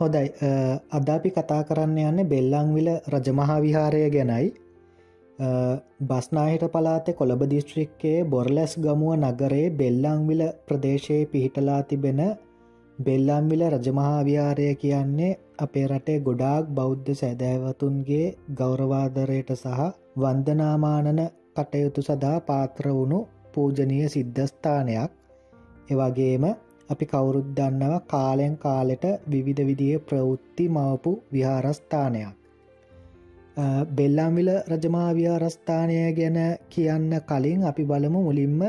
හොදයි අද අපි කතා කරන්න යන්න බෙල්ලංවිල රජමහා විහාරය ගැනයි බස්නාහිට පලාතෙ කොළඹ දිස්ත්‍රික්කයේ බොරලැස් ගමුව නගරේ බෙල්ලංවිල ප්‍රදේශයේ පිහිටලා තිබෙන බෙල්ලම්විල රජමහාවිහාරය කියන්නේ අපේ රටේ ගොඩාක් බෞද්ධ සැදෑවතුන්ගේ ගෞරවාදරයට සහ වන්දනාමානන කටයුතු සදා පාත්‍ර වුණු පූජනය සිද්ධස්ථානයක්. එවගේම අපි කවුරුත් දන්නව කාලෙන් කාලෙට විවිධ විදිය ප්‍රවෘත්ති මවපු විහාරස්ථානයක්. බෙල්ලාම්විල රජමා විහාරස්ථානය ගැන කියන්න කලින් අපි බලමු මුලින්ම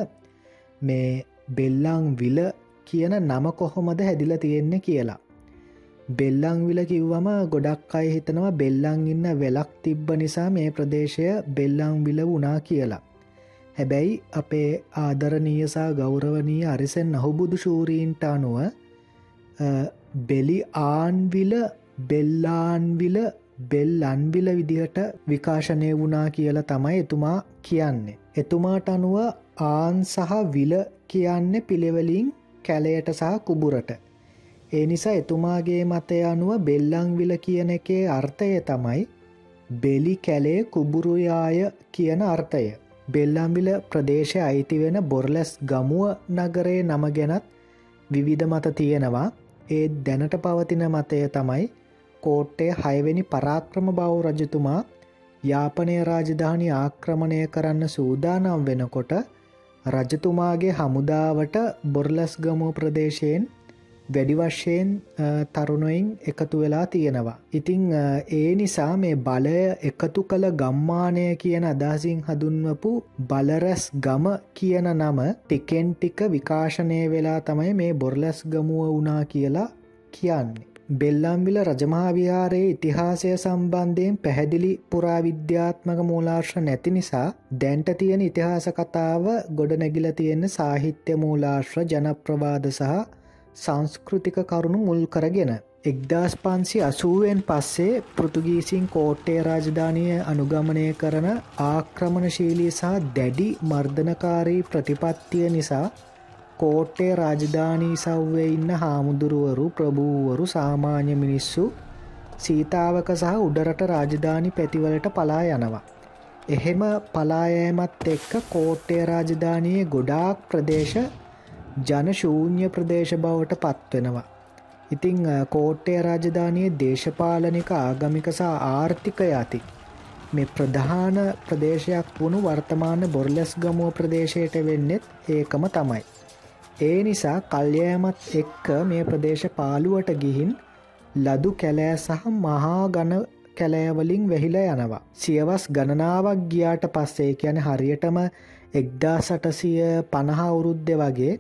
මේ බෙල්ලං විල කියන නම කොහොමද හැදිල තියෙන්නේ කියලා. බෙල්ලං විල කිව්වම ගොඩක් අයි හිතනවා බෙල්ලං ඉන්න වෙලක් තිබ්බ නිසා මේ ප්‍රදේශය බෙල්ලං විල වුණා කියලා. හැබැයි අපේ ආදරනීයසා ගෞරවනී අරිසෙන් අහුබුදු ශූරීන්ට අනුව බෙලි ආන්විල බෙල්ලාන්විල බෙල් අන්විල විදිහට විකාශනය වුණා කියලා තමයි එතුමා කියන්නේ. එතුමාට අනුව ආන් සහ විල කියන්නේ පිළෙවලින් කැලයට සහ කුබුරට. ඒ නිසා එතුමාගේ මතය අනුව බෙල්ලංවිල කියන එකේ අර්ථය තමයි බෙලි කැලේ කුබුරුයාය කියන අර්ථය. බෙල්ලාම්බිල ප්‍රදේශය අයිති වෙන බොර්ලැස් ගමුව නගරේ නම ගැනත් විවිධ මත තියෙනවා. ඒ දැනට පවතින මතය තමයි කෝට්ටේ හයවෙනි පරාක්‍රම බව රජතුමා යාපනය රාජධානි ආක්‍රමණය කරන්න සූදානම් වෙනකොට රජතුමාගේ හමුදාවට බොර්ලස් ගමෝ ප්‍රදේශයෙන් වැඩි වශයෙන් තරුණොයින් එකතු වෙලා තියෙනවා. ඉතිං ඒ නිසා මේ බලය එකතු කළ ගම්මානය කියන අදහසින් හදුන්වපු බලරැස් ගම කියන නම ටිකෙන් ටික විකාශනය වෙලා තමයි මේ බොර්ලැස් ගමුව වුණා කියලා කියන්නේ. බෙල්ලම්විල රජමහාවිහාරයේ ඉතිහාසය සම්බන්ධයෙන් පැහැදිලි පුරාවිද්‍යාත්මක මූලාශ්‍ර නැති නිසා දැන්ට තියෙන ඉතිහාස කතාව ගොඩ නැගිල තියෙන සාහිත්‍ය මූලාශ්‍ර ජනප්‍රවාද සහ සංස්කෘතික කරුණු මුල් කරගෙන. එක්දස් පන්සි අසුවෙන් පස්සේ පෘතුගීසින් කෝට්ටේ රාජධානය අනුගමනය කරන ආක්‍රමණශීලී සහ දැඩි මර්ධනකාරී ප්‍රතිපත්තිය නිසා කෝට්ටේ රාජධානී සව්වේ ඉන්න හාමුදුරුවරු ප්‍රභූවරු සාමාන්‍ය මිනිස්සු සීතාවක සහ උඩරට රාජධානි පැතිවලට පලා යනවා. එහෙම පලායෑමත් එක්ක කෝට්ටේ රාජධානයේ ගොඩාක් ප්‍රදේශ ජනශූන්‍ය ප්‍රදේශ බවට පත්වෙනවා. ඉතිං කෝට්ටය රාජධානයේ දේශපාලනික ආගමික සහ ආර්ථිකය ඇති. මේ ප්‍රධාන ප්‍රදේශයක් වුණු වර්තමාන බොර්ලෙස් ගමුව ප්‍රදේශයට වෙන්නෙත් ඒකම තමයි. ඒ නිසා කල්යෑමත් එක්ක මේ ප්‍රදේශ පාලුවට ගිහින් ලදු කැලෑ සහ මහා ගණ කැලෑවලින් වෙහිලා යනවා. සියවස් ගණනාවක් ගියාට පස්සේ කියන හරියටම එක්දා සටසිය පණහාවුරුද්ධ වගේ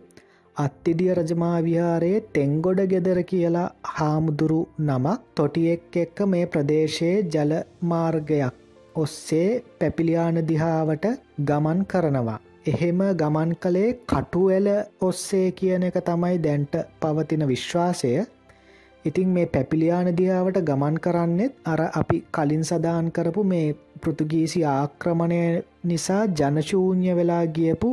අත්තිඩිය රජමා විහාරයේ තෙංගොඩ ගෙදර කියලා හාමුදුරු නමක් තොටියෙක් එක්ක මේ ප්‍රදේශයේ ජල මාර්ගයක් ඔස්සේ පැපිලියාන දිහාවට ගමන් කරනවා. එහෙම ගමන් කළේ කටුවෙල ඔස්සේ කියන එක තමයි දැන්ට පවතින විශ්වාසය ඉතින් මේ පැපිලියාන දිහාවට ගමන් කරන්නෙත් අර අපි කලින් සදාන් කරපු මේ පෘතුගීසි ආක්‍රමණය නිසා ජනශූන්‍ය වෙලා ගියපු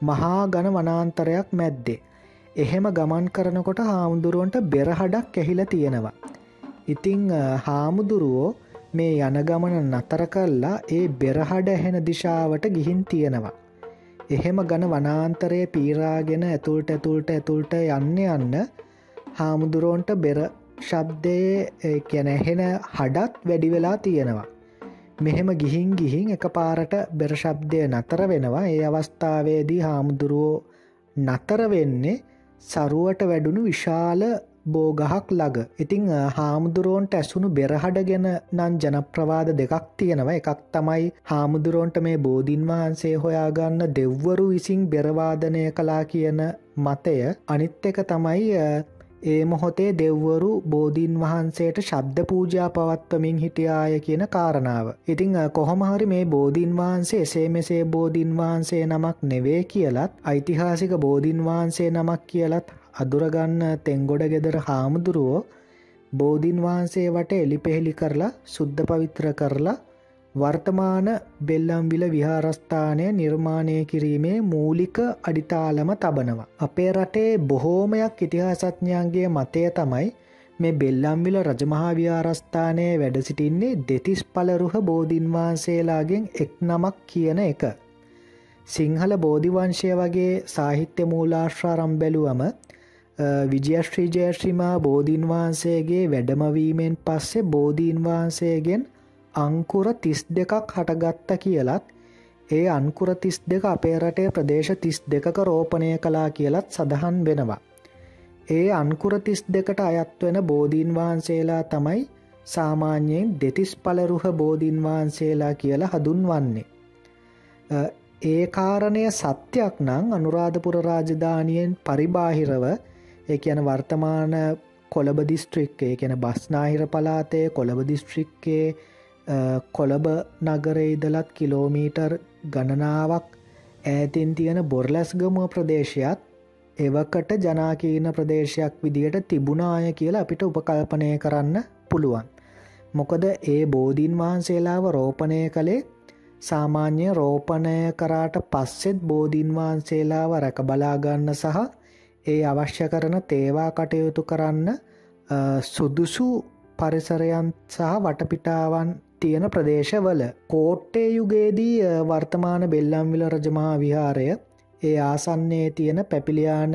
මහා ගණ වනාන්තරයක් මැද්දේ. එහෙම ගමන් කරනකොට හාමුදුරුවන්ට බෙරහඩක් ඇහිල තියෙනවා. ඉතිං හාමුදුරුවෝ මේ යන ගමන නතර කල්ලා ඒ බෙරහඩ ඇහෙන දිශාවට ගිහින් තියෙනවා. එහෙම ගන වනාන්තරය පීරාගෙන ඇතුල්ට ඇතුල්ට ඇතුල්ට යන්න යන්න හාමුදුරුවන්ට බෙර ශබ්දය කැනැහෙන හඩත් වැඩි වෙලා තියෙනවා. මෙහෙම ගිහින් ගිහින් එක පාරට බෙරශබ්දය නතර වෙනවා. ඒ අවස්ථාවේදී හාමුදුරුවෝ නතර වෙන්නේ සරුවට වැඩුණු විශාල බෝගහක් ලග ඉතිං හාමුදුරුවන්ට ඇසුණු බෙරහඩ ගැන නන් ජනප්‍රවාද දෙකක් තියෙනවා. එකක් තමයි හාමුදුරුවන්ට මේ බෝධීන් වහන්සේ හොයාගන්න දෙව්වරු විසින් බෙරවාදනය කලා කියන මතය. අනිත් එක තමයි ඒ මොහොතේ දෙව්වරු බෝධීන් වහන්සේට ශබ්ද පූජා පවත්වමින් හිටියාය කියන කාරණාව. ඉතිං කොහොමහරි මේ බෝධීන් වහන්සේ එසේ මෙසේ බෝධීන් වහන්සේ නමක් නෙවේ කියලත් ඓතිහාසික බෝධීන් වහන්සේ නමක් කියලත් අදුරගන්න තෙංගොඩ ගෙදර හාමුදුරුවෝ බෝධීන් වහන්සේ වට එලි පෙහෙලි කරලා සුද්ධ පවිත්‍ර කරලා වර්තමාන බෙල්ලම්විල විහාරස්ථානය නිර්මාණය කිරීමේ මූලික අඩිතාලම තබනවා. අපේ රටේ බොහෝමයක් ඉතිහාසඥයන්ගේ මතය තමයි මේ බෙල්ලම්විල රජමහා විහාරස්ථානය වැඩ සිටින්නේ දෙතිස් පලරුහ බෝධීන්වහන්සේලාගෙන් එක් නමක් කියන එක. සිංහල බෝධිවංශය වගේ සාහිත්‍ය මූලාශ්‍රාරම් බැලුවම විජයශ්‍රීජයශ්‍රීමා බෝධීන්වහන්සේගේ වැඩමවීමෙන් පස්සේ බෝධීන්වහන්සේගෙන් අංකුර තිස් දෙකක් හටගත්ත කියලත් ඒ අන්කුර තිස් දෙක අපේ රටේ ප්‍රදේශ තිස් දෙකක රෝපණය කලා කියලත් සඳහන් වෙනවා. ඒ අන්කුර තිස් දෙකට අයත්වන බෝධීන් වහන්සේලා තමයි සාමාන්‍යයෙන් දෙතිස් පලරුහ බෝධීන් වහන්සේලා කියලා හදුන්වන්නේ. ඒ කාරණය සත්‍යයක් නං අනුරාධපුර රාජධානියෙන් පරිබාහිරව ඒ කියන වර්තමාන කොළඹ දිස්ත්‍රික්කේ කියන බස්නාහිර පලාතය කොළඹ දිස්ත්‍රික්කේ කොළඹ නගරයිදලත් කිලෝමීටර් ගණනාවක් ඈතින් තියෙන බොර්ලැස්ගමුව ප්‍රදේශයත් එවකට ජනාකීන ප්‍රදේශයක් විදියට තිබුණාය කියලා අපිට උපකල්පනය කරන්න පුළුවන්. මොකද ඒ බෝධීන් වහන්සේලාව රෝපණය කළේ සාමාන්‍ය රෝපණය කරාට පස්සෙත් බෝධීන් වහන්සේලාව රැක බලාගන්න සහ ඒ අවශ්‍ය කරන තේවා කටයුතු කරන්න සුදුසු පරිසරයන් සහ වටපිටාවන් තියෙන ප්‍රදේශවල කෝට්ටේ යුගේදී වර්තමාන බෙල්ලම්විල රජමා විහාරය ඒ ආසන්නේ තියෙන පැපිලියාන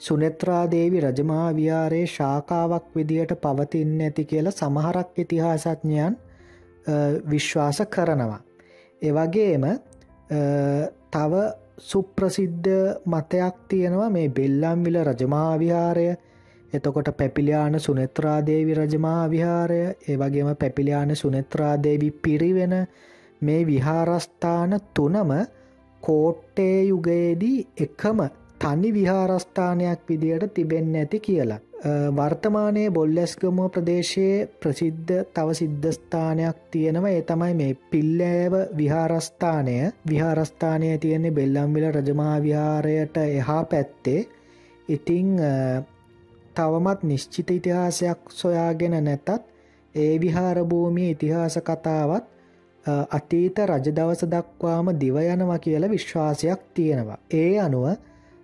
සුනෙත්‍රාදේවි රජමහා විහාරයේ ශාකාවක් විදියට පවතින්න ඇති කියලා සමහරක් ඉතිහාසඥයන් විශ්වාස කරනවා. එවගේම තව සුප්‍රසිද්ධ මතයක් තියෙනවා මේ බෙල්ලම්විල රජමහා විහාරය එතකොට පැපිලියාන සුනෙත්‍රාදේවි රජමහා විහාරය ඒවගේම පැපිලියාන සුනෙත්‍රාදේවි පිරිවෙන මේ විහාරස්ථාන තුනම කෝට්ටේ යුගයේදී එකම තනි විහාරස්ථානයක් විදියට තිබෙන්න ඇති කියලා. වර්තමානයේ බොල්ලැස්ගමුව ප්‍රදේශයේ ප්‍රසිද්ධ තව සිද්ධස්ථානයක් තියෙනවා. ඒ තමයි මේ පිල්ලෑව විහාරස්ථානය. විහාරස්ථානය තියෙන්නේ බෙල්ලම්විල රජමහා විහාරයට එහා පැත්තේ. ඉතිං තවමත් නිශ්චිත ඉතිහාසයක් සොයාගෙන නැතත් ඒ විහාරභූමිය ඉතිහාස කතාවත් අතීත රජදවස දක්වාම දිවයනවා කියලා විශ්වාසයක් තියෙනවා. ඒ අනුව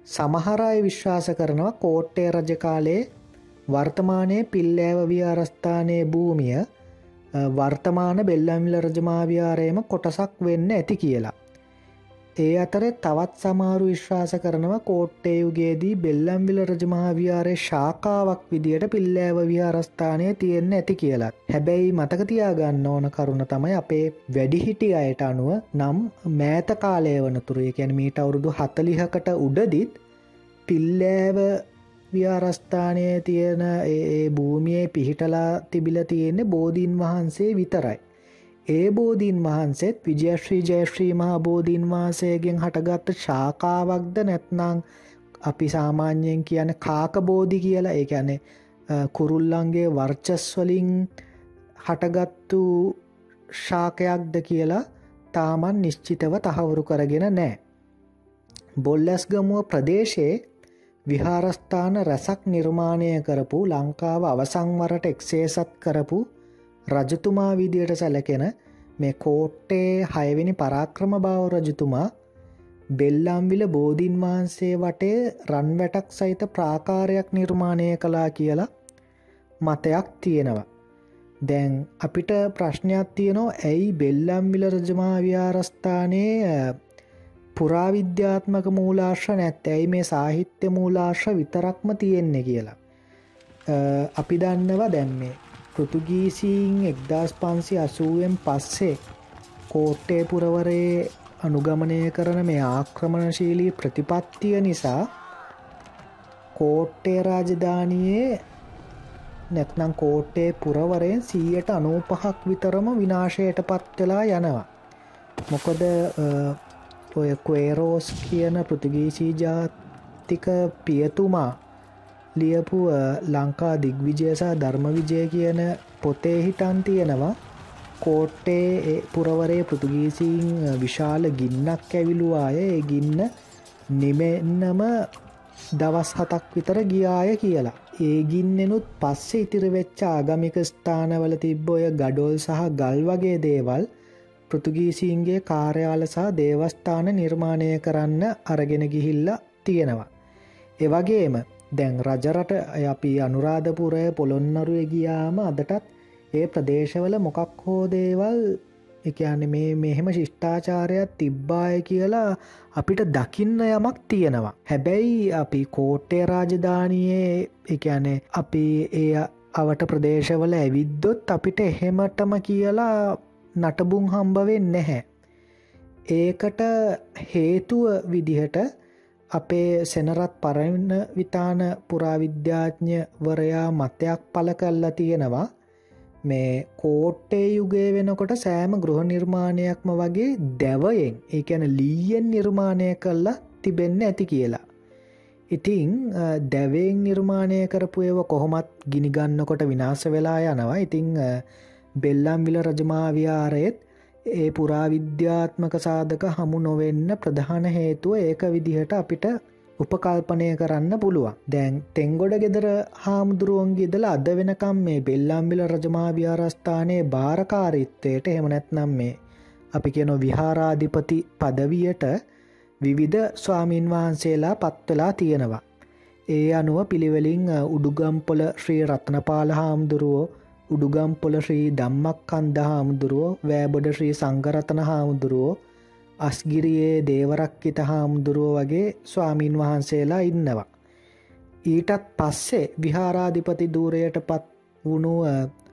සමහරය විශ්වාස කරනවා කෝට්ටේ රජකාලේ වර්තමානය පිල්ලෑව විහාරස්ථානයේ භූමිය වර්තමාන බෙල්ලම්විල රජමාවියාරයම කොටසක් වෙන්න ඇති කියලා. ඒ අතර තවත් සමාරු විශ්වාස කරනවා කෝට්ටේයුගේදී බෙල්ලම්විල රජමහාවිහාරය ශාකාවක් විදියට පිල්ලෑව විහාරස්ථානය තියෙන්න ඇති කියලත් හැබැයි මතකතියාගන්න ඕන කරුණ තමයි අපේ වැඩිහිටි අයට අනුව නම් මෑත කාලය වනතුරේ කැන මීට අවුරුදු හතලිහකට උඩදිත් පිල්ලෑව විහාරස්ථානය තියෙන ඒ භූමියයේ පිහිටලා තිබිල තියෙන්නේ බෝධීන් වහන්සේ විතරයි. ඒ බෝධීන් වහන්සේත් විජයශ්‍රී ජයශ්‍රී මහා බෝධීන් වහන්සේගෙන් හටගත්ත ශාකාවක්ද නැත්නං අපි සාමාන්‍යයෙන් කියන කාකබෝධි කියලා ඒ ඇනේ කුරුල්ලන්ගේ වර්චස්වලින් හටගත්තු ශාකයක්ද කියලා තාමන් නිශ්චිතව තහවුරු කරගෙන නෑ. බොල්ලැස්ගමුව ප්‍රදේශයේ විහාරස්ථාන රැසක් නිර්මාණය කරපු ලංකාව අවසංවරට එක්සේසත් කරපු රජතුමා විදියට සැලකෙන මේ කෝට්ටේ හයවෙනි පරාක්‍රම බව රජතුමා බෙල්ලම්විල බෝධීන් වහන්සේ වටේ රන් වැටක් සහිත ප්‍රාකාරයක් නිර්මාණය කලා කියලා මතයක් තියෙනවා. දැන් අපිට ප්‍රශ්නයක් තියනවා ඇයි බෙල්ලම්විල රජමා විහාරස්ථානයේ පුරාවිද්‍යාත්මක මූලාශ්‍ර නැත්ත ඇයි මේ සාහිත්‍ය මූලාශ්‍ර විතරක්ම තියෙන්නේ කියලා. අපි දන්නවා දැම්මේ පෘතුගීසිීන් එක්දස් පන්සි අසුවෙන් පස්සේ කෝට්ටේ පුරවරයේ අනුගමනය කරන මේ ආක්‍රමණශීලී ප්‍රතිපත්තිය නිසා කෝට්ටේ රාජධානයේ නැත්නම් කෝට්ටේ පුරවරයෙන් සීයට අනූපහක් විතරම විනාශයට පත්වෙලා යනවා. මොකද ඔය කේරෝස් කියන පෘතිගීසී ජාතික පියතුමා ලියපු ලංකා දිග්විජයසා ධර්ම විජය කියන පොතේ හිටන් තියෙනවා කෝට්ටේ පුරවරේ පෘතුගීසින් විශාල ගින්නක් ඇවිලුවාය ඒ ගින්න නිමෙන්නම දවස් හතක් විතර ගියාය කියලා. ඒ ගින්නෙනුත් පස්සෙ ඉතිරවෙච්ච ආගමික ස්ථානවල තිබ්බ ඔය ගඩොල් සහ ගල් වගේ දේවල් පෘතුගීසීන්ගේ කාර්යාල සහ දේවස්ථාන නිර්මාණය කරන්න අරගෙන ගිහිල්ල තියෙනවා. එවගේම දැන් රජරට අපි අනුරාධපුරය පොළොන්නරුව ගියාම අදටත් ඒ ප්‍රදේශවල මොකක් හෝ දේවල් එකන්න මේ මෙහෙම ශිෂ්ඨාචාරයක් තිබ්බාය කියලා අපිට දකින්න යමක් තියෙනවා. හැබැයි අපි කෝට්ටේ රාජධානයේ එකනේ අපි ඒ අවට ප්‍රදේශවල ඇවිද්දොත් අපිට එහෙමටම කියලා නටබුන් හම්බවෙන්න නැහැ. ඒකට හේතුව විදිහට අපේ සෙනරත් පරන්න විතාන පුරාවිද්‍යාඥවරයා මතයක් පල කල්ලා තියෙනවා මේ කෝට්ටේ යුගේ වෙනකොට සෑම ගෘහ නිර්මාණයක්ම වගේ දැවයෙන් ඒඇන ලීයෙන් නිර්මාණය කල්ලා තිබෙන්න ඇති කියලා. ඉතිං දැවයෙන් නිර්මාණය කරපු ඒව කොහොමත් ගිනිගන්නකොට විනාස වෙලා යනවා ඉතිං බෙල්ලම්විල රජමාවියාරයත් ඒ පුරාවිද්‍යාත්මක සාධක හමු නොවෙන්න ප්‍රධාන හේතුව ඒක විදිහට අපිට උපකල්පනය කරන්න පුළුවන් දැන් තෙංගොඩ ගෙදර හාමුදුරුවන්ගේ දල අද වෙනකම් මේ බෙල්ලම්බිල රජමාභ්‍යාරස්ථානයේ භාරකාරිත්වයට එමනැත්නම් මේ අපි කියන විහාරාධිපති පදවියට විවිධ ස්වාමීන් වහන්සේලා පත්වෙලා තියෙනවා. ඒ අනුව පිළිවෙලින් උඩුගම්පොල ශ්‍රී රත්නපාල හාමුදුරුවෝ උඩුගම්පොල ශ්‍රී දම්මක් කන්ද හාමුදුරුවෝ වෑබොඩ ශ්‍රී සංගරතන හාමුදුරුවෝ අස්ගිරියේ දේවරක්කිත හාමුදුරුව වගේ ස්වාමීන් වහන්සේලා ඉන්නවා. ඊටත් පස්සේ විහාරාධිපති දූරයට පත් වුණු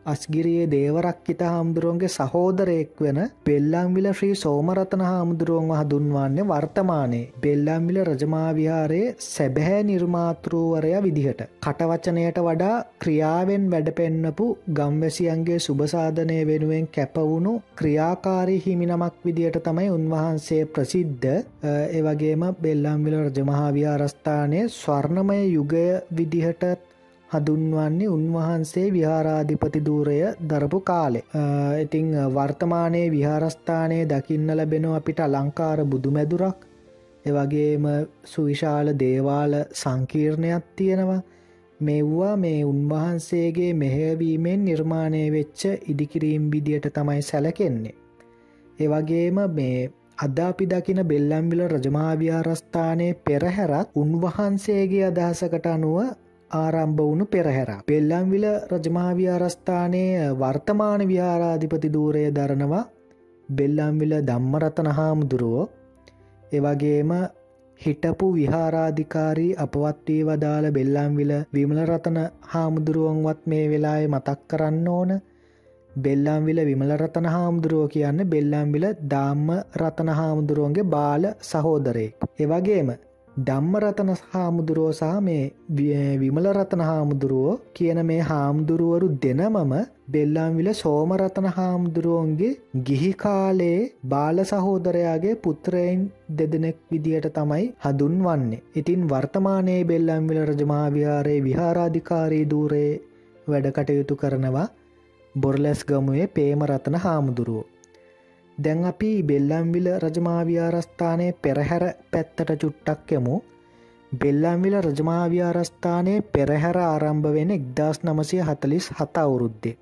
අස්ගිරියේ දේවරක්කිත හාමුදුරුවන්ගේ සහෝදරයෙක් වෙන බෙල්ලම්විල ශ්‍රී සෝමරතන හාමුදුරුවන් හඳුන්වන්නේ වර්තමානයේ බෙල්ලම්විල රජමාවිහාරයේ සැබැහැ නිර්මාතෘවරය විදිහට. කටවචනයට වඩා ക്‍රියාවෙන් වැඩපෙන්නපු ගම්වැසියන්ගේ සුභසාධනය වෙනුවෙන් කැපවුණු ක්‍රියාකාරී හිමිනමක් විදිහට තමයි උන්වහන්සේ ප්‍රසිද්ධ ඒවගේම බෙල්ලම්විල රජමහාවිහාරස්ථානය ස්වර්ණමය යුගය විදිහටත් හඳුන්වන්නේ උන්වහන්සේ විහාරාධිපති දූරය දරපු කාලෙ. ඉතිං වර්තමානයේ විහාරස්ථානය දකින්න ලැබෙනෝ අපිට අලංකාර බුදුමැදුරක් එවගේම සුවිශාල දේවාල සංකීර්ණයක් තියෙනවා මෙව්වා මේ උන්වහන්සේගේ මෙහැවීමෙන් නිර්මාණය වෙච්ච ඉදිකිරීම් විදියට තමයි සැලකෙන්නේ. ඒවගේම මේ අද අපි දකින බෙල්ලම්විල රජමාවිහාරස්ථානය පෙරහැරත් උන්වහන්සේගේ අදහසකට අනුව ආරම්භ වුණු පෙරහැර. පෙල්ලම්විල රජමාවිහාරස්ථානයේ වර්තමාන විහාරාධිපති දූරය දරනවා බෙල්ලම්විල දම්මරතන හාමුදුරුවෝ එවගේම හිටපු විහාරාධිකාරී අපවත්වී වදාළ බෙල්ලම්විල විමලරතන හාමුදුරුවන්වත් මේ වෙලාය මතක් කරන්න ඕන බෙල්ලම්විල විමලරතන හාමුදුරුවෝ කියන්න බෙල්ලම්විල දාම්ම රතන හාමුදුරුවන්ගේ බාල සහෝදරයෙක්. එවගේම ධම්මරතන හාමුදුරුවෝ සහ මේ විමල රතන හාමුදුරුවෝ කියන මේ හාමුදුරුවරු දෙනමම බෙල්ලාම්විල සෝමරතන හාමුදුරුවන්ගේ ගිහි කාලයේ බාල සහෝදරයාගේ පුත්‍රයෙන් දෙදෙනෙක් විදියට තමයි හදුන් වන්නේ. ඉතින් වර්තමානයේ බෙල්ලම්විල රජමාවිහාරයේ විහාරාධිකාරී දූරයේ වැඩ කටයුතු කරනවා බොර්ලැස් ගමුවේ පේමරතන හාමුදුරුවෝ. දැන් අපි බෙල්ලම්විල රජමාවියාරස්ථානය පෙරහැර පැත්තට චුට්ටක් යමු බෙල්ලම්විල රජමාවියාරස්ථානයේ පෙරහැර ආරම්භ වෙන එක්දස් නමසය හතලිස් හත අවුරුද්දේ.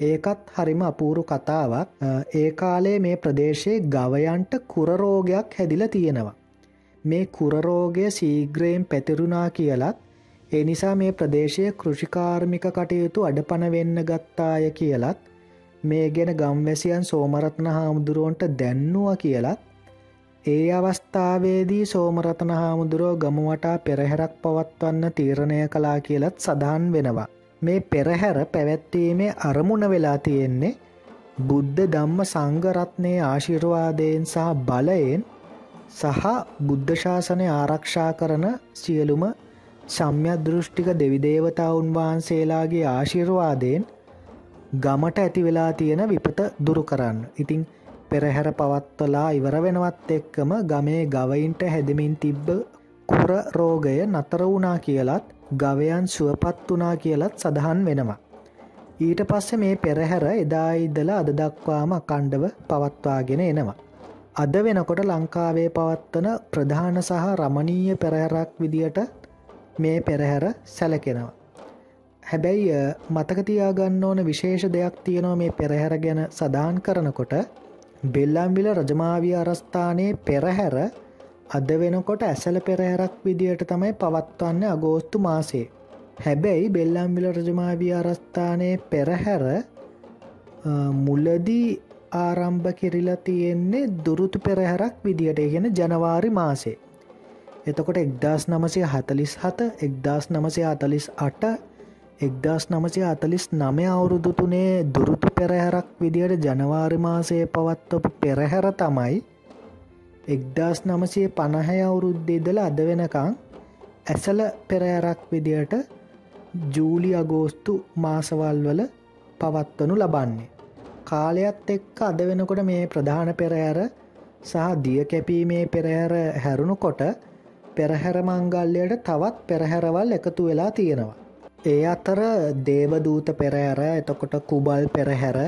ඒකත් හරිම අපූරු කතාවක් ඒ කාලේ මේ ප්‍රදේශයේ ගවයන්ට කුරරෝගයක් හැදිල තියෙනවා. මේ කුරරෝගය සීග්‍රයෙන් පැතිරුණා කියලත් ඒ නිසා මේ ප්‍රදේශය කෘෂිකාර්මික කටයුතු අඩපන වෙන්න ගත්තාය කියලත් මේ ගැන ගම්වැසියන් සෝමරත්න හාමුදුරුවන්ට දැන්නුව කියලත් ඒ අවස්ථාවේදී සෝමරතන හාමුදුරුවෝ ගමුවටා පෙරහැරක් පවත්වන්න තීරණය කලා කියලත් සඳහන් වෙනවා. මේ පෙරහැර පැවැත්වීමේ අරමුණ වෙලා තියෙන්නේ බුද්ධ ධම්ම සංගරත්නය ආශිර්වාදයෙන් සහ බලයෙන් සහ බුද්ධශාසනය ආරක්ෂා කරන සියලුම සම්‍යදෘෂ්ටික දෙවිදේවතාවුන් වහන්සේලාගේ ආශිර්වාදයෙන් ගමට ඇති වෙලා තියෙන විපත දුරු කරන්න. ඉතිං පෙරහැර පවත්වලා ඉවර වෙනවත් එක්කම ගමේ ගවයින්ට හැදමින් තිබ්බ කුර රෝගය නතර වුණා කියලත් ගවයන් සුවපත් වනා කියලත් සඳහන් වෙනවා. ඊට පස්සේ මේ පෙරහැර එදා ඉදල අද දක්වාම කණ්ඩව පවත්වාගෙන එනවා. අද වෙනකොට ලංකාවේ පවත්වන ප්‍රධාන සහ රමණීය පෙරහැරක් විදියට මේ පෙරහැර සැලකෙනවා. හැබැයි මතකතියාගන්න ඕන විශේෂ දෙයක් තියෙනවා මේ පෙරහැර ගැන සදාන් කරනකොට බෙල්ලම්විල රජමාවිය අරස්ථානයේ පෙරහැර අද වෙනකොට ඇසල පෙරහැරක් විදියට තමයි පවත්වන්න අගෝස්තු මාසේ. හැබැයි බෙල්ලම්බිල රජමා විහාරස්ථානය පෙරහැර මුලදී ආරම්භ කිරිලා තියෙන්නේ දුරුතු පෙරහැරක් විදිහට ගෙන ජනවාරි මාසේ. එතකොට එක්දස් නමසය හතලිස් හත එක්දස් නමසය අතලිස් අට එක්දස් නමසය අතලිස් නමය අවුරුදු තුනේ දුරුතු පෙරහැරක් විදියට ජනවාරි මාසය පවත්වපු පෙරහැර තමයි එක්දස් නමසය පණහැ අවුරුද්දේදල අද වෙනකං ඇසල පෙරහැරක් විදියට ජූලි අගෝස්තු මාසවල් වල පවත්වනු ලබන්නේ. කාලයත් එක්ක අද වෙනකොට මේ ප්‍රධාන පෙරහැර සහ දිය කැපීමේ පෙරහැර හැරුණු කොට පෙරහැර මංගල්ලයට තවත් පෙරහැරවල් එකතු වෙලා තියෙනවා. ඒ අතර දේවදූත පෙරහැර එතකොට කුබල් පෙරහැර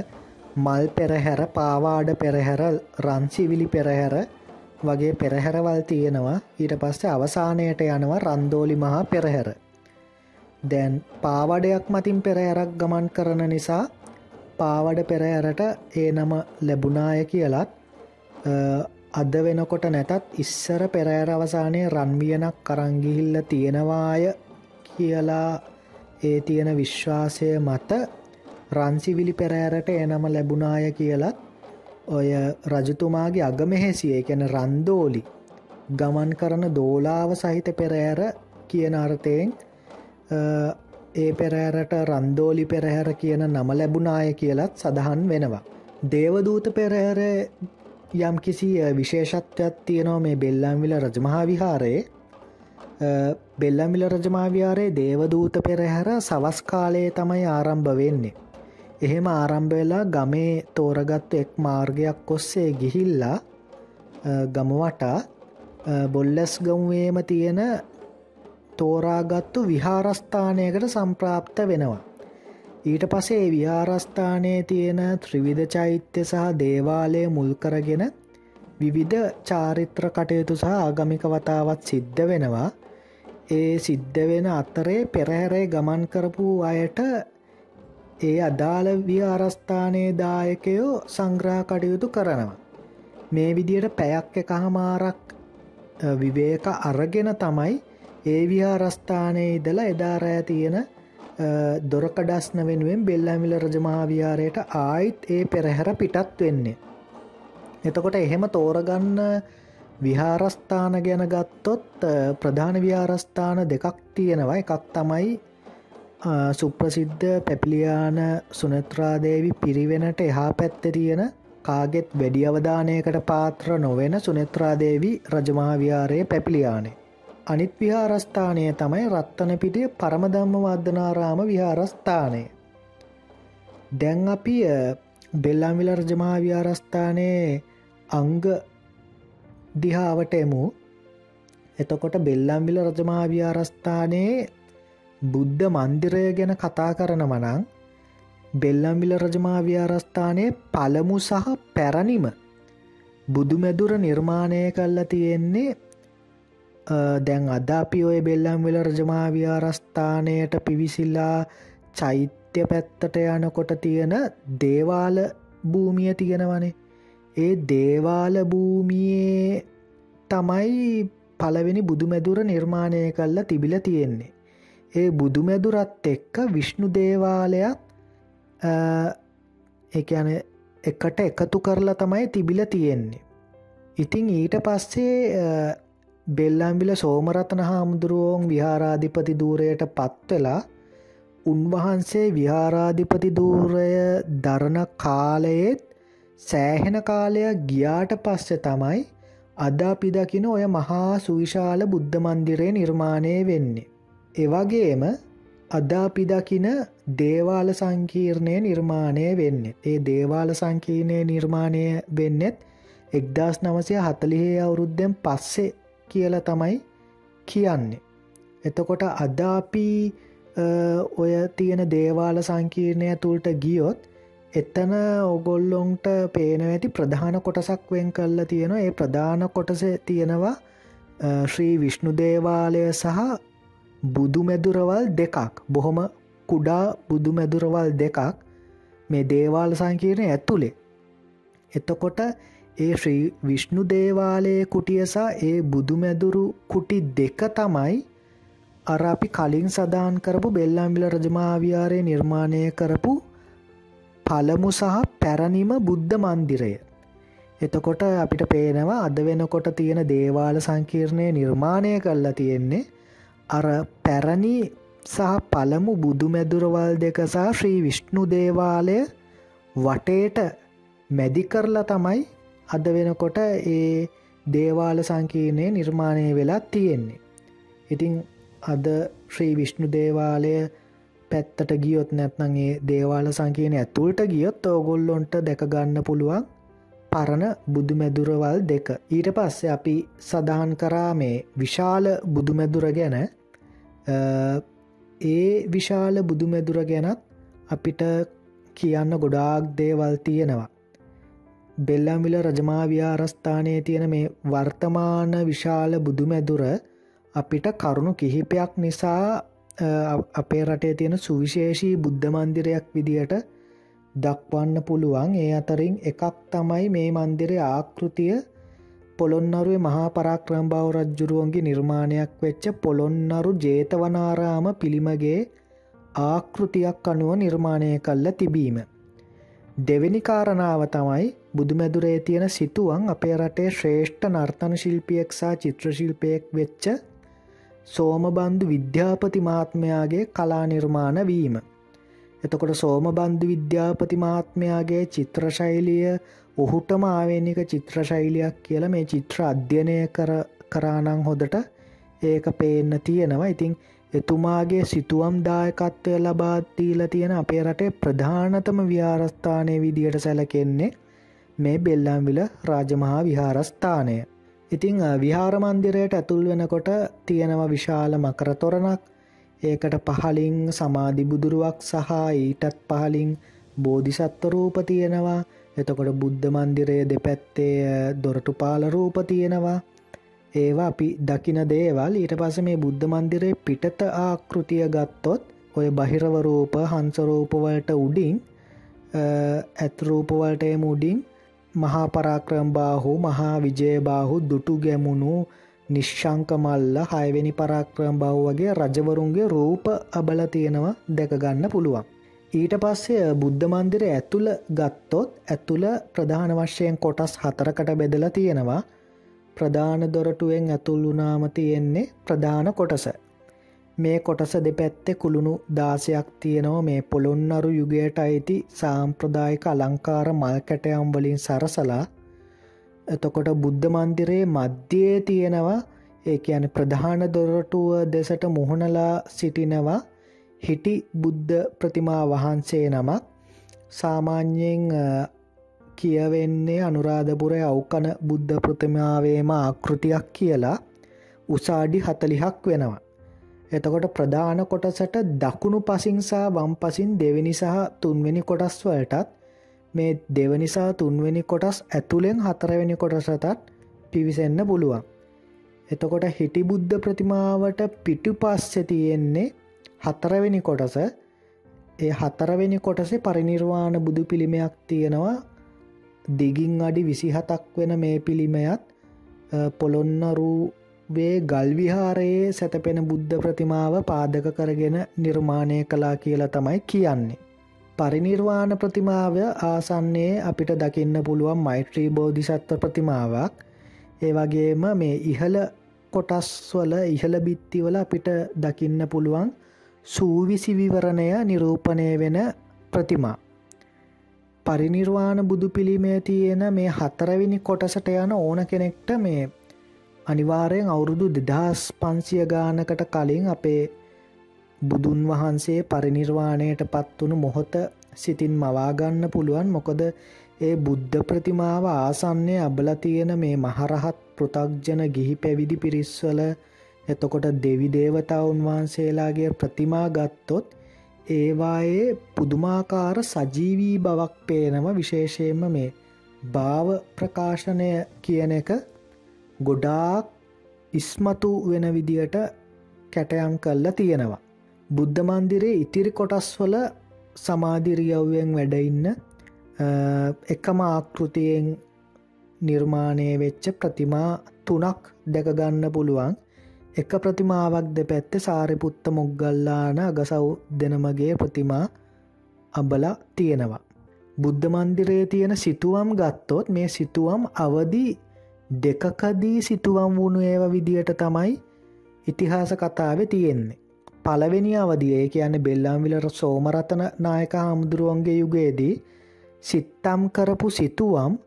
මල් පෙරහැර පාවාඩ පෙරහැර රංසිවිලි පෙරහැර වගේ පෙරහැරවල් තියෙනවා ඊට පස්සේ අවසානයට යනවා රන්දෝලි මහා පෙරහැර. දැන් පාවඩයක් මතින් පෙරහැරක් ගමන් කරන නිසා පාවඩ පෙරහැරට ඒ නම ලැබුණාය කියලත් අද වෙනකොට නැතත් ඉස්සර පෙරෑර අවසානය රන්වියනක් කරංගිහිල්ල තියෙනවාය කියලා ඒ තියෙන විශ්වාසය මත රන්සිවිලි පෙරෑරට එනම ලැබුණාය කියලත් ඔය රජතුමාගේ අගමෙහෙසිය එකැන රන්දෝලි ගමන් කරන දෝලාව සහිත පෙරෑර කියන අර්ථයෙන් ඒ පෙරෑරට රන්දෝලි පෙරහැර කියන නම ලැබුණාය කියලත් සඳහන් වෙනවා. දේවදූත පෙරහැර යම් කිසි විශේෂත්වයක් තියෙනවා මේ බෙල්ලම්විල රජමහා විහාරයේ බෙල්ලමිල රජමාවියාරයේ දේවදූත පෙරහැර සවස් කාලයේ තමයි ආරම්භ වෙන්නේ. එහෙම ආරම්භවෙලා ගමේ තෝරගත්තු එක් මාර්ගයක් ඔස්සේ ගිහිල්ලා ගමවටා බොල්ලස් ගමුවේම තියෙන තෝරාගත්තු විහාරස්ථානයකට සම්ප්‍රාප්ත වෙනවා. ඊට පසේ විහාරස්ථානයේ තියෙන ත්‍රිවිධ චෛත්‍ය සහ දේවාලය මුල්කරගෙන විවිධ චාරිත්‍ර කටයුතු සහ ආගමික වතාවත් සිද්ධ වෙනවා ඒ සිද්ධ වෙන අතරේ පෙරහැරේ ගමන් කරපු අයට ඒ අදාළ විහාරස්ථානයේ දායකයෝ සංග්‍රහ කටයුතු කරනවා. මේ විදියට පැයක් එක හමාරක් විවේක අරගෙන තමයි ඒ විහාරස්ථානයේ ඉදලා එදාරෑ තියෙන දොරකඩස්න වෙනුවෙන් බෙල්ලමිල රජමහාවිහාරයට ආයිත් ඒ පෙරහැර පිටත් වෙන්නේ. එතකොට එහෙම තෝරගන්න විහාරස්ථාන ගැන ගත්තොත් ප්‍රධාන විහාරස්ථාන දෙකක් තියෙනවා එකක් තමයි සුප්‍රසිද්ධ පැපිලියාන සුනත්‍රාදේවි පිරිවෙනට එහා පැත්ත තියෙන කාගෙත් වැඩි අවධානයකට පාත්‍ර නොවෙන සුනත්‍රාදේවි රජමහාවිහාරයේ පැපිලියානේ අනිත් විහාරස්ථානය තමයි රත්තන පිටිය පරමධම්ම වර්ධනාරාම විහාරස්ථානය. දැන් අපි බෙල්ලම්විල රජමහා විහාරස්ථානයේ අංග දිහාවට එමු. එතකොට බෙල්ලම්විල රජමහා විහාරස්ථානයේ බුද්ධ මන්දිරය ගැන කතා කරන මනං බෙල්ලම්විල රජමා විහාරස්ථානයේ පළමු සහ පැරණිම බුදුමැදුර නිර්මාණය කල්ලා තියෙන්නේ දැන් අද අපි ඔය බෙල්ලම් වෙල රජමා විහාරස්ථානයට පිවිසිල්ලා චෛත්‍ය පැත්තට යනකොට තියෙන දේවාල භූමිය තියෙනවනේ. ඒ දේවාල භූමියයේ තමයි පළවෙනි බුදුමැදුර නිර්මාණය කල්ල තිබිල තියෙන්නේ. ඒ බුදුමැදුරත් එක්ක විශ්ණු දේවාලයක් එකන එකට එකතු කරලා තමයි තිබිල තියෙන්නේ. ඉතිං ඊට පස්සේ බෙල්ලම්බිල සෝමරතන හාමුදුරුවෝන් විහාරාධිපති දූරයට පත්වෙලා උන්වහන්සේ විහාරාධිපති දූරය දරණ කාලයේත් සෑහෙන කාලයක් ගියාට පස්සෙ තමයි අද අපි දකින ඔය මහා සුවිශාල බුද්ධ මන්දිරය නිර්මාණය වෙන්නේ. එවගේම අද අපි දකින දේවාල සංකීර්ණය නිර්මාණය වෙන්න. ඒ දේවාල සංකීර්ණය නිර්මාණය වෙන්නෙත් එක්දස් නවසය හතලිහේ අවුරුද්ධෙන් පස්සේ කියලා තමයි කියන්නේ. එතකොට අදාපි ඔය තියෙන දේවාල සංකීර්ණය තුළට ගියොත් එතන ඔගොල්ලොන්ට පේන ඇති ප්‍රධාන කොටසක් වෙන් කල්ල තියෙන ඒ ප්‍රධාන කොටස තියෙනවා ශ්‍රී විෂ්ණු දේවාලය සහ බුදුමැදුරවල් දෙකක්. බොහොම කුඩා බුදුමැදුරවල් දෙකක් මේ දේවාල සංකීර්ණය ඇතුළේ එතකොට ඒ ශ්‍රී විෂ්ණු දේවාලයේ කුටියසා ඒ බුදුමැදුරු කුටි දෙක තමයි අර අපි කලින් සදාන් කරපු බෙල්ලාම්බිල රජමාවියාරය නිර්මාණය කරපු පළමු සහ පැරණිම බුද්ධ මන්දිරය. එතකොට අපිට පේනවා අද වෙනකොට තියෙන දේවාල සංකීර්ණය නිර්මාණය කරලා තියෙන්නේ අර පැරණි සහ පළමු බුදුමැදුරවල් දෙක සහ ශ්‍රී විෂ්ණු දේවාලය වටේට මැදි කරලා තමයි අද වෙනකොට ඒ දේවාල සංකීර්ණය නිර්මාණය වෙලා තියෙන්නේ. ඉතිං අද ශ්‍රී විෂ්ණු දේවාලය පැත්තට ගියොත් නැත්නගේ දේවාල සංකීන ඇතුළට ගියොත් ඕගොල්ලොන්ට දැකගන්න පුළුවන් පරණ බුදුමැදුරවල් දෙක. ඊට පස්සේ අපි සඳහන් කරා මේ විශාල බුදුමැදුර ගැන. ඒ විශාල බුදුමැදුර ගැනත් අපිට කියන්න ගොඩාක් දේවල් තියෙනවා. බෙල්ලම්විල රජමා විහාරස්ථානයේ තියෙන මේ වර්තමාන විශාල බුදුමැදුර අපිට කරුණු කිහිපයක් නිසා අපේ රටේ තියෙන සුවිශේෂී බුද්ධ මන්දිරයක් විදියට දක්වන්න පුළුවන් ඒ අතරින් එකක් තමයි මේ මන්දිරය ආකෘතිය පොළොන්නරුවේ මහා පරාක්‍රම් බව රජ්ජුරුවන්ගේ නිර්මාණයක් වෙච්ච පොළොන්නරු ජේතවනාරාම පිළිමගේ ආකෘතියක් අනුව නිර්මාණය කල්ල තිබීම. දෙවෙනි කාරණාව තමයි බුදුමැදුරේ තියෙන සිතුවන් අපේ රටේ ශ්‍රේෂ්ඨ නර්තන ශිල්පියෙක් සහ චිත්‍රශිල්පයෙක් වෙච්ච සෝමබන්ධු විද්‍යාපති මාත්මයාගේ කලා නිර්මාණ වීම. එතකොට සෝමබන්ධු විද්‍යාපති මාත්මයාගේ චිත්‍රශෛලිය ඔහුටම ආවෙනික චිත්‍රශෛලියක් කියලා මේ චිත්‍ර අධ්‍යනය කර කරානං හොදට ඒක පේන්න තියෙනවා ඉතිං එතුමාගේ සිතුවම් දායකත්වය ලබාදීල තියෙන අපේ රටේ ප්‍රධානතම විහාරස්ථානය විදියට සැලකෙන්නේ මේ බෙල්ලම්විල රාජමහා විහාරස්ථානය ඉතිං විහාරමන්දිරයට ඇතුල් වෙනකොට තියෙනවා විශාල මකර තොරණක්. ඒකට පහලින් සමාධි බුදුරුවක් සහ ඊටත් පහලින් බෝධිසත්වරූප තියෙනවා. එතකොට බුද්ධ මන්දිරය දෙපැත්තේ දොරටු පාලරූප තියෙනවා. ඒවා අපි දකින දේවල්. ඊට පස මේ බුද්ධ මන්දිරේ පිටත ආකෘතිය ගත්තොත් ඔය බහිරවරූප හංසරූපවලට උඩින් ඇත්රූපවලට මුඩින් මහා පරාක්‍රම්බාහු මහා විජයබාහු දුටු ගැමුණු නිශ්ශංකමල්ල හයවෙනි පරාක්‍රම් බව් වගේ රජවරුන්ගේ රූප අබල තියෙනවා දැකගන්න පුළුවන්. ඊට පස්සේ බුද්ධ මන්දිර ඇතුළ ගත්තොත් ඇතුළ ප්‍රධාන වශයෙන් කොටස් හතරකට බෙදලා තියෙනවා ප්‍රධාන දොරටුවෙන් ඇතුල් වුනාම තියෙන්නේ ප්‍රධාන කොටස මේ කොටස දෙපැත්තෙ කුළුණු දාසයක් තියෙනවා. මේ පොළොන්නරු යුගයට අයිති සාම්ප්‍රදායික අලංකාර මල් කැටයම් වලින් සරසලා එතකොට බුද්ධ මන්දිරයේ මධ්‍යයේ තියෙනවා. ඒ කියන ප්‍රධාන දොරටුව දෙසට මුහුණලා සිටිනවා හිටි බුද්ධ ප්‍රතිමා වහන්සේ නමක්. සාමාන්‍යයෙන් කියවෙන්නේ අනුරාධපුරය අවකන බුද්ධ ප්‍රතිමාවේම ආකෘතියක් කියලා. උසාඩි හතලිහක් වෙනවා. එතකොට ප්‍රධාන කොටසට දකුණු පසිංසා වම් පසින් දෙවැනි සහ තුන්වෙනි කොටස් වලටත් මේ දෙවනිසා තුන්වෙනි කොටස් ඇතුළෙන් හතරවෙනි කොටසටත් පිවිසෙන්න පුළුවන්. එතකොට හිටි බුද්ධ ප්‍රතිමාවට පිටු පස්සෙ තියෙන්නේ හතරවෙනි කොටස ඒ හතරවෙනි කොටසේ පරිනිර්වාණ බුදු පිළිමයක් තියෙනවා දිගින් අඩි විසිහතක් වෙන මේ පිළිමයත් පොළොන්නරූ වේ ගල්විහාරයේ සැතපෙන බුද්ධ ප්‍රතිමාව පාදක කරගෙන නිර්මාණය කලා කියලා තමයි කියන්නේ. පරිනිර්වාණ ප්‍රතිමාව ආසන්නේ අපිට දකින්න පුළුවන් මෛත්‍රී බෝධිසත්ව ප්‍රතිමාවක් ඒ වගේම මේ ඉහළ කොටස්වල ඉහළ බිත්තිවල අපිට දකින්න පුළුවන් සූවිසි විවරණය නිරූපණය වෙන ප්‍රතිමා. පරිනිර්වාණ බුදු පිළිමේ තියෙන මේ හතරවිනි කොටසට යන ඕන කෙනෙක්ට මේ අනිවාරයෙන් අවුරුදු දෙදහස් පන්සිය ගානකට කලින් අපේ බුදුන් වහන්සේ පරිනිර්වාණයට පත්වුණු මොහොත සිතින් මවාගන්න පුළුවන්. මොකද ඒ බුද්ධ ප්‍රතිමාව ආසන්නේ අබල තියෙන මේ මහරහත් පෘතක්ජන ගිහි පැවිදි පිරිස්වල එතකොට දෙවි දේවතාවුන් වහන්සේලාගේ ප්‍රතිමා ගත්තොත් ඒවායේ පුදුමාකාර සජීවී බවක් පේනම විශේෂයෙන්ම මේ භාව ප්‍රකාශනය කියන එක ගොඩාක් ඉස්මතු වෙන විදියට කැටයම් කල්ල තියෙනවා. බුද්ධ මන්දිරේ ඉතිරි කොටස්වල සමාධිරියව්වෙන් වැඩඉන්න එකම ආකෘතියෙන් නිර්මාණය වෙච්ච ප්‍රතිමා තුනක් දැකගන්න පුළුවන් එක ප්‍රතිමාවක් දෙ පැත්ත සාරිපුත්ත මොග්ගල්ලාන අගසව් දෙනමගේ ප්‍රතිමා අබලා තියෙනවා. බුද්ධ මන්දිරයේ තියෙන සිතුවම් ගත්තොත් මේ සිතුවම් අවදි දෙකකදී සිතුවම් වුණු ඒව විදියට තමයි ඉතිහාස කතාව තියෙන්නේ. පලවෙනි අවදියේ කියන බෙල්ලාම්විලට සෝමරතන නායක හාමුදුරුවන්ගේ යුගයේදී සිත්තම් කරපු සිතුවම්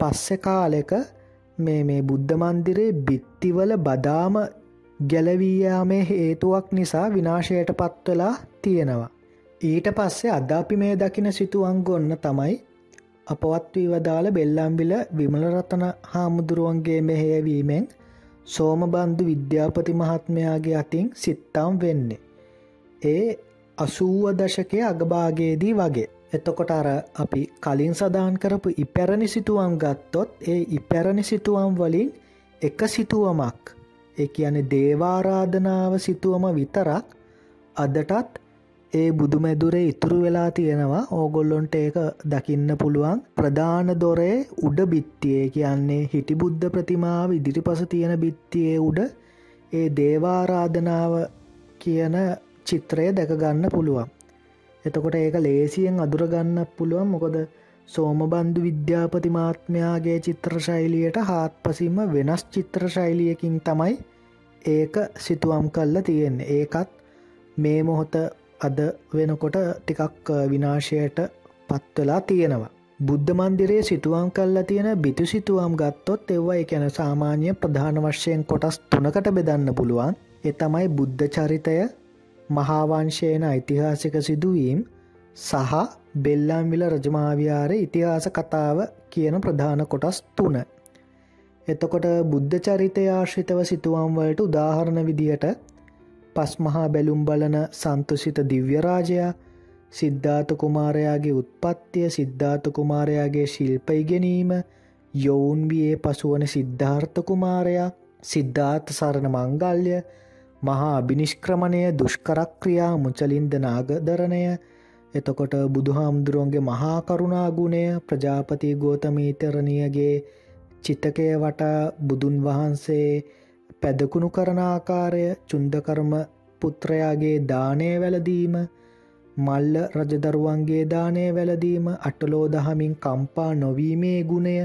පස්සෙ කාලෙක මේ මේ බුද්ධ මන්දිරේ බිත්තිවල බදාම ගැලවීයාමේ හේතුවක් නිසා විනාශයට පත්වලා තියෙනවා. ඊට පස්සේ අද අපි මේ දකින සිතුවන් ගොන්න තමයි අපවත් වී වදාළ බෙල්ලම්බිල විමලරතන හාමුදුරුවන්ගේ මෙහෙයවීමෙන් සෝමබන්ධු විද්‍යාපති මහත්මයාගේ අතින් සිත්තාම් වෙන්නේ. ඒ අසූුව දශකය අගභාගයේදී වගේ. එතකොට අර අපි කලින් සදාන් කරපු ඉපැරණි සිතුවම් ගත්තොත් ඒ ඉපැරණි සිතුවම් වලින් එක සිතුවමක් ඒ කියන දේවාරාධනාව සිතුවම විතරක් අදටත් ඒ බුදුමැදුරේ ඉතුරු වෙලා තියෙනවා. ඕගොල්ලොන්ට ඒක දකින්න පුළුවන්. ප්‍රධාන දොරේ උඩ බිත්තියේ කියන්නේ හිටි බුද්ධ ප්‍රතිමාව ඉදිරිපස තියෙන බිත්තියේ උඩ ඒ දේවාරාධනාව කියන චිත්‍රය දැකගන්න පුළුවන්. එතකොට ඒක ලේසියෙන් අදුරගන්න පුළුවන්. මොකොද සෝමබන්ධු විද්‍යාපති මාත්මයාගේ චිත්‍රශෛලියට හාත් පසිම වෙනස් චිත්‍රශෛලියකින් තමයි ඒක සිතුවම් කල්ල තියෙන්නේ. ඒකත් මේ මොහොත අද වෙනකොට ටිකක් විනාශයට පත්වෙලා තියෙනවා. බුද්ධ මන්දිරයේ සිතුවම් කල්ලා තියෙන බිතු සිතුවම් ගත්තොත් එව්වා එකැන සාමාන්‍ය ප්‍රධාන වශ්‍යයෙන් කොටස් තුනකට බෙදන්න පුළුවන් එ තමයි බුද්ධ චරිතය මහාවංශයන ඓතිහාසික සිදුවීම් සහ බෙල්ලාම්විල රජමාවියාර ඉතිහාස කතාව කියන ප්‍රධාන කොටස් තුන. එතකොට බුද්ධ චරිතය ආශ්‍රිතව සිතුවම්වලට උදාහරණ විදිහට පස් මහා බැලුම් බලන සන්තුසිත දිව්‍යරාජයා සිද්ධාත කුමාරයාගේ උත්පත්තිය සිද්ධාත කුමාරයාගේ ශිල්ප ඉගෙනීම යොවුන් වියේ පසුවන සිද්ධාර්ථ කුමාරයා සිද්ධාර්ථ සරණ මංගල්ය මහා අභිනිෂ්ක්‍රමණය දුෂ්කරක්‍රියා මුචලින්ද නාගදරණය එතකොට බුදුහාමුදුරුවන්ගේ මහා කරුණාගුණය ප්‍රජාපති ගෝතමීතරණියගේ චිතකය වටා බුදුන් වහන්සේ පැදකුණු කරනාකාරය චුන්දකර්ම පුත්‍රයාගේ දානය වැලදීම මල්ල රජදරුවන්ගේ දානය වැලදීම අටලෝ දහමින් කම්පා නොවීමේ ගුණය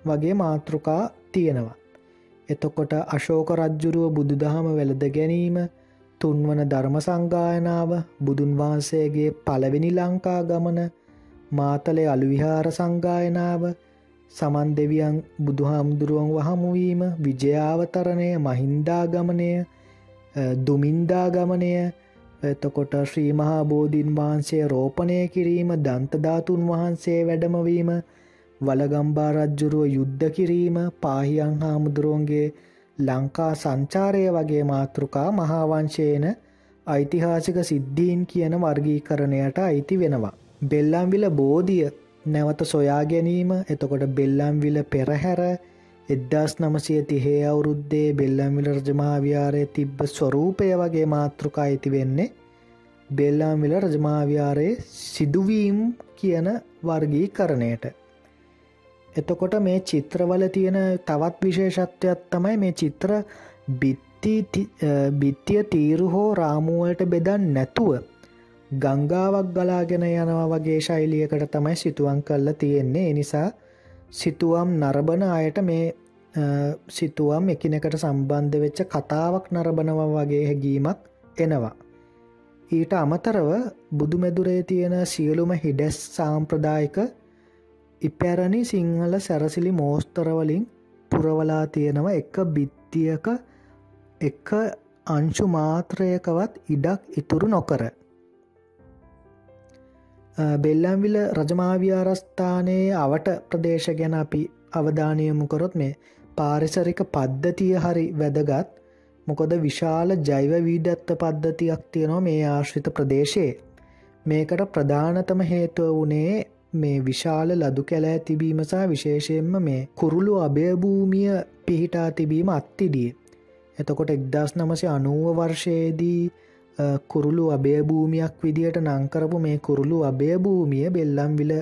වගේ මාතෘකා තියෙනවා. එතකොට අශෝක රජ්ජුරුව බුදු දහම වැළද ගැනීම තුන්වන ධර්ම සංගායනාව බුදුන් වහන්සේගේ පළවෙනි ලංකා ගමන මාතලේ අලුවිහාර සංගායනාව සමන් දෙවියන් බුදුහාමුදුරුවන් වහමුවීම විජයාවතරණය මහින්දාගමනය දුමින්දාගමනය එතකොට ශ්‍රී මහා බෝධීන් වහන්සේ රෝපණය කිරීම දන්තධාතුන් වහන්සේ වැඩමවීම වලගම්බා රජ්ජුරුව යුද්ධ කිරීම පාහියන් හාමුදුරුවන්ගේ ලංකා සංචාරය වගේ මාතෘකා මහාවංශයන ඓතිහාසික සිද්ධීන් කියන වර්ගීකරණයට අයිති වෙනවා. බෙල්ලම්විල බෝධිය නැවත සොයා ගැනීම එතකොට බෙල්ලම්විල පෙරහැර එද්දස් නමසය තිහේ අවුරුද්දේ බෙල්ලම්විල රජමාවියාරය තිබ්බ ස්වරූපය වගේ මාතෘකා අයිති වෙන්නේ බෙල්ලාම්විල රජමාවියාරයේ සිදුවීම් කියන වර්ගී කරණයට එතකොට මේ චිත්‍රවල තියෙන තවත් විශේෂත්වයක් තමයි මේ චිත්‍ර බිත්තිය තීරු හෝ රාමුවලට බෙදන් නැතුව ගංගාවක් ගලාගෙන යනවා වගේ ශෛලියකට තමයි සිතුවන් කල්ල තියෙන්නේ එනිසා සිතුවම් නරබන අයට මේ සිතුවම් එකිනෙකට සම්බන්ධ වෙච්ච කතාවක් නරබනව වගේ හැගීමක් එනවා. ඊට අමතරව බුදුමැදුරේ තියෙන සියලුම හිඩැස් සාම්ප්‍රදායික ඉපැරණි සිංහල සැරසිලි මෝස්තරවලින් පුරවලා තියෙනව එක බිත්තියක එක අංශු මාත්‍රයකවත් ඉඩක් ඉතුරු නොකර. බෙල්ලම්විල රජමාවි්‍යාරස්ථානයේ අවට ප්‍රදේශ ගැන අපි අවධානයමුකොරොත් මේ පාරිසරික පද්ධතිය හරි වැදගත් මොකොද විශාල ජෛව වීඩත්ත පද්ධතියක් තියෙනවා මේ ආශ්‍රිත ප්‍රදේශයේ මේකට ප්‍රධානතම හේතුව වනේ මේ විශාල ලදු කැලෑ තිබීම සහ විශේෂයෙන්ම මේ කුරුළු අභයභූමිය පිහිටා තිබීම අත්තිඩිය. එතකොට එක්දස් නමසය අනුව වර්ෂයේදී කුරුළු අභයභූමියක් විදියට නංකරපු මේ කුරුළු අභයභූමිය බෙල්ලම්විල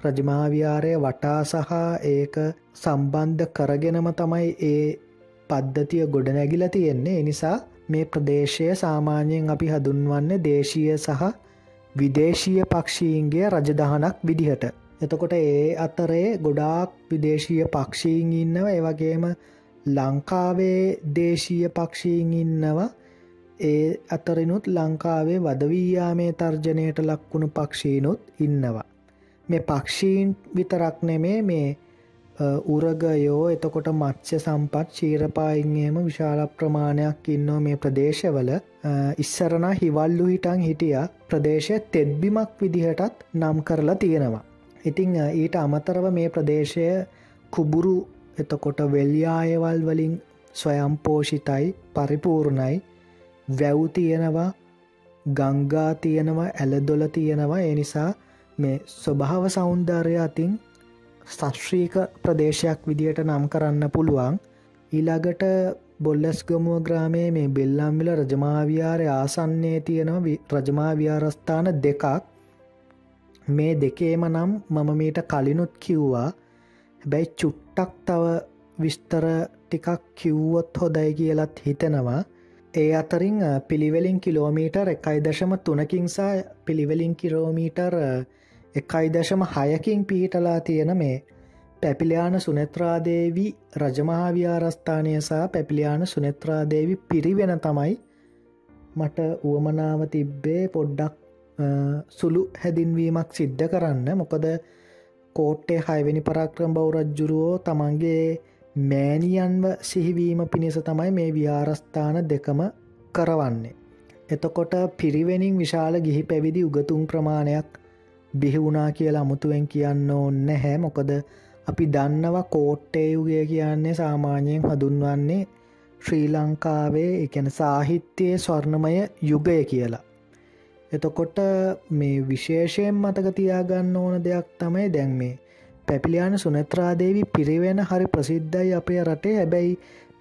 රජමාවියාරය වටා සහ ඒක සම්බන්ධ කරගෙනම තමයි ඒ පද්ධතිය ගොඩනැගිල තියෙන්නේ. එනිසා මේ ප්‍රදේශය සාමාන්‍යයෙන් අපි හඳුන්වන්න දේශීය සහ විදේශීය පක්ෂීන්ගේ රජදහනක් විදිහට. එතකොට ඒ අතරේ ගොඩාක් විදේශීය පක්ෂීන් ඉන්නව. ඒවගේම ලංකාවේ දේශීය පක්ෂීන් ඉන්නවා. ඒ අතරිනුත් ලංකාවේ වදවීයාමේ තර්ජනයට ලක්වුණු පක්ෂීනුත් ඉන්නවා. මේ පක්ෂීන් විතරක් නෙමේ මේ උරගයෝ එතකොට මත්ස්‍ය සම්පත් ශීරපායින්ගේම විශාල ප්‍රමාණයක් ඉන්නෝ මේ ප්‍රදේශවල. ඉස්සරණ හිවල්ලු හිටන් හිටිය. ප්‍රදේශය තෙත්බිමක් විදිහටත් නම් කරලා තියෙනවා. ඉතිං ඊට අමතරව මේ ප්‍රදේශය කුබුරු එතකොට වෙල්යායවල් වලින් ස්වයම්පෝෂිතයි පරිපූර්ණයි. වැව් තියෙනවා ගංගා තියෙනවා ඇලදොල තියෙනවා. එනිසා මේ ස්වභාව සෞන්දර්ය අතින් සශ්‍රීක ප්‍රදේශයක් විදියට නම් කරන්න පුළුවන්. ඊළඟට බොල්ලස්ගමුව ග්‍රාමයේ මේ බෙල්ලම්විල රජමාවියාරය ආසන්නේ තියෙනවා රජමාවියාරස්ථාන දෙකක්. මේ දෙකේම නම් මම මීට කලිනුත් කිව්වා. හැබැයි චුට්ටක් තව විස්තර ටිකක් කිව්වොත් හොදයි කියලත් හිතෙනවා. ඒ අතරින් පිළිවෙලින් කිලෝමීටර් එකයි දශම තුනකින්සා පිළිවෙලින් කිරෝමීටර් එකයි දශම හයකින් පිහිටලා තියෙන මේ පැපිලයාන සුනෙත්‍රාදේවී රජමහාවියාරස්ථානය සහ පැපිලියාන සුනෙත්‍රාදේවි පිරිවෙන තමයි මට උවමනාව තිබ්බේ පොඩ්ඩක් සුළු හැදින්වීමක් සිද්ධ කරන්න. මොකද කෝට්ටේ හයවෙනි පරක්‍රම් බෞරජ්ජුරුවෝ තමන්ගේ මෑනියන්ව සිහිවීම පිණිස තමයි මේ විහාරස්ථාන දෙකම කරවන්නේ. එතකොට පිරිවෙනින් විශාල ගිහි පැවිදි උගතුන් ප්‍රමාණයක් බිහිවුණා කියලා අමුතුවෙන් කියන්න ඕන්න හැ මොකද අපි දන්නවා කෝට්ටේයුගේ කියන්නේ සාමාන්‍යයෙන් හඳුන්වන්නේ ශ්‍රී ලංකාවේ එකන සාහිත්‍යයේ ස්වර්ණමය යුගය කියලා. එතකොට මේ විශේෂයෙන් මතක තියාගන්න ඕන දෙයක් තමයි දැන් මේ පැපිලියාන සුනත්‍රාදේවි පිරිවෙන හරි ප්‍රසිද්ධයි අපේ රටේ. හැබැයි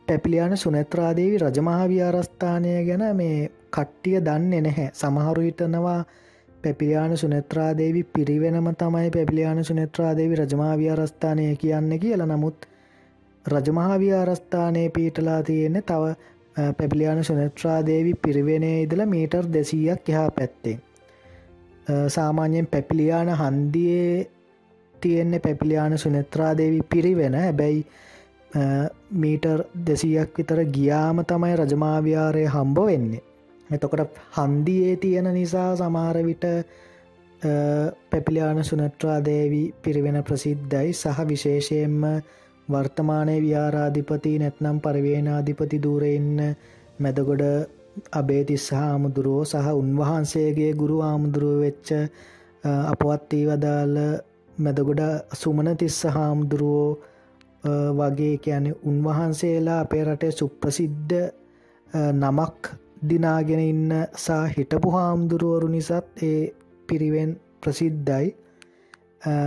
පැපිලියාන සුනත්‍රාදේවි රජමහාවියාරස්ථානය ගැන මේ කට්ටිය දන්නේ නැහැ. සමහරු හිටනවා පැපිලියාන සුනත්‍රාදේවි පිරිවෙනම තමයි පැපිලියාන සුනත්‍රාදේවි රජමාවියාරස්ථානය කියන්න කියලා. නමුත් රජමහාවියාරස්ථානය පීටලා තියෙන්නේ තව පැපිලියාන සුනත්‍රාදේවි පිරිවෙනේ ඉදල මීටර් දෙසීයක් එහා පැත්තේ සාමාන්‍යයෙන් පැපිලියාන හන්දියේ තියෙන්නේ පැපිලියාන සුනත්‍රාදේවි පිරිවෙන. හැබැයි මීටර් දෙසීයක් විතර ගියාම තමයි රජමාවියාරය හම්බ වෙන්නේ. එතකොට හන්දියේ තියෙන නිසා සමාරවිට පැපිලියාන සුනට්‍රාදේවී පිරිවෙන ප්‍රසිද්ධයි. සහ විශේෂයෙන්ම වර්තමානය ව්‍යාරාධිපති නැත්නම් පරිවේනාධිපති දූරඉන්න මැදගොඩ අබේතිස් සහ ආමුදුරුවෝ සහ උන්වහන්සේගේ ගුරු ආමුදුරුව වෙච්ච අපවත්වී වදාල මැදගොඩ සුමන තිස්ස හාමුදුරුවෝ වගේ කියන උන්වහන්සේලා අපේ රටේ සුප්‍රසිද්ධ නමක් දිනාගෙන ඉන්න සා හිටපු හාමුදුරුවරු නිසත් ඒ පිරිවෙන් ප්‍රසිද්ධයි.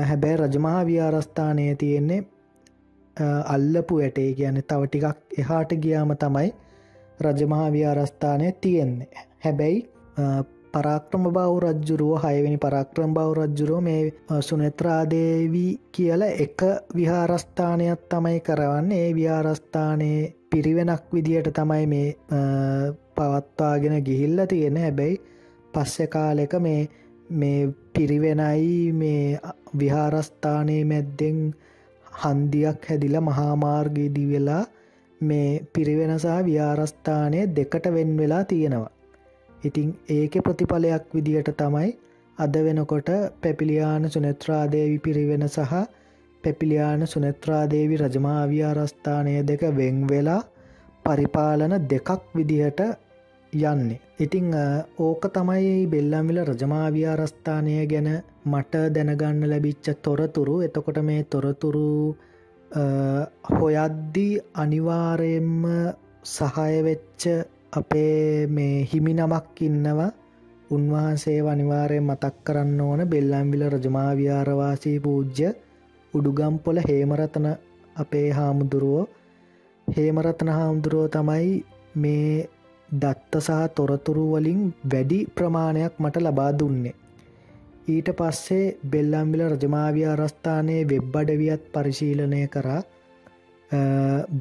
හැබැයි රජමහා විහාරස්ථානය තියෙන්නේ අල්ලපු ඇටේ කියන තව ටිකක් එහාට ගියාම තමයි රජමහා විහාරස්ථානය තියෙන්නේ. හැබැයි පරාක්‍රම බව රජ්ජුරුව හයවෙනි පරාක්‍රම් බව රජ්ජුරුව මේ සුනෙත්‍රාදේවී කියල එක විහාරස්ථානයක් තමයි කරවන්න ඒ විහාරස්ථානයේ පිරිවෙනක් විදියට තමයි මේ පවත්වාගෙන ගිහිල්ල තියෙන හැබැයි පස්සෙ කාලෙක මේ මේ පිරිවෙනයි මේ විහාරස්ථානය මැද්දෙන් හන්දියක් හැදිල මහාමාර්ගයේදී වෙලා මේ පිරිවෙනසා විහාරස්ථානය දෙකට වෙන් වෙලා තියෙනවා. ඉතිං ඒක ප්‍රතිඵලයක් විදියට තමයි අද වෙනකොට පැපිලියාන සුනත්‍රාදේවි පිරිවෙන සහ පැපිලියාන සුනත්‍රාදේවි රජමාවියාරස්ථානය දෙක වෙං වෙලා පරිපාලන දෙකක් විදිහට යන්නේ. ඉතිං ඕක තමයි බෙල්ලම්විල රජමාවියාරස්ථානය ගැන මට දැනගන්න ලැබිච්ච තොරතුරු එතකොට මේ තොරතුරු හොයද්දී අනිවාරයෙන්ම සහයවෙච්ච අපේ මේ හිමි නමක් ඉන්නවා. උන්වහන්සේ වනිවාරය මතක් කරන්න ඕන. බෙල්ලම්විල රජමාවියාරවාසී පූජ්‍ය උඩුගම්පොල හේමරතන අපේ හාමුදුරුවෝ. හේමරත්න හාමුදුරුවෝ තමයි මේ දත්ත සහ තොරතුරු වලින් වැඩි ප්‍රමාණයක් මට ලබා දුන්නේ. ඊට පස්සේ බෙල්ලම්විල රජමාවිය අරස්ථානයේ වෙබ් අඩවියත් පරිශීලනය කරා.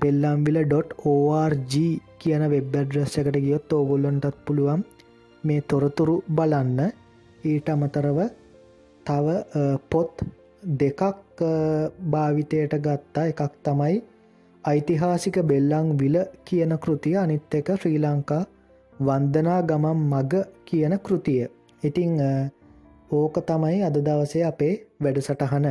බෙල්ලම්විල.org කියන වෙබ් ඇඩ්‍රස් එකට ගියොත් ඕගොල්ලොන්ටත් පුළුවන් මේ තොරතුරු බලන්න. ඊට අමතරව තව පොත් දෙකක් භාවිතයට ගත්තා එකක් තමයි ඓතිහාසික බෙල්ලං විල කියන කෘතිය. අනිත් එක ශ්‍රී ලංකා වන්දනා ගමම් මග කියන කෘතිය. ඉතිං ඕක තමයි අද දවසේ අපේ වැඩසටහන.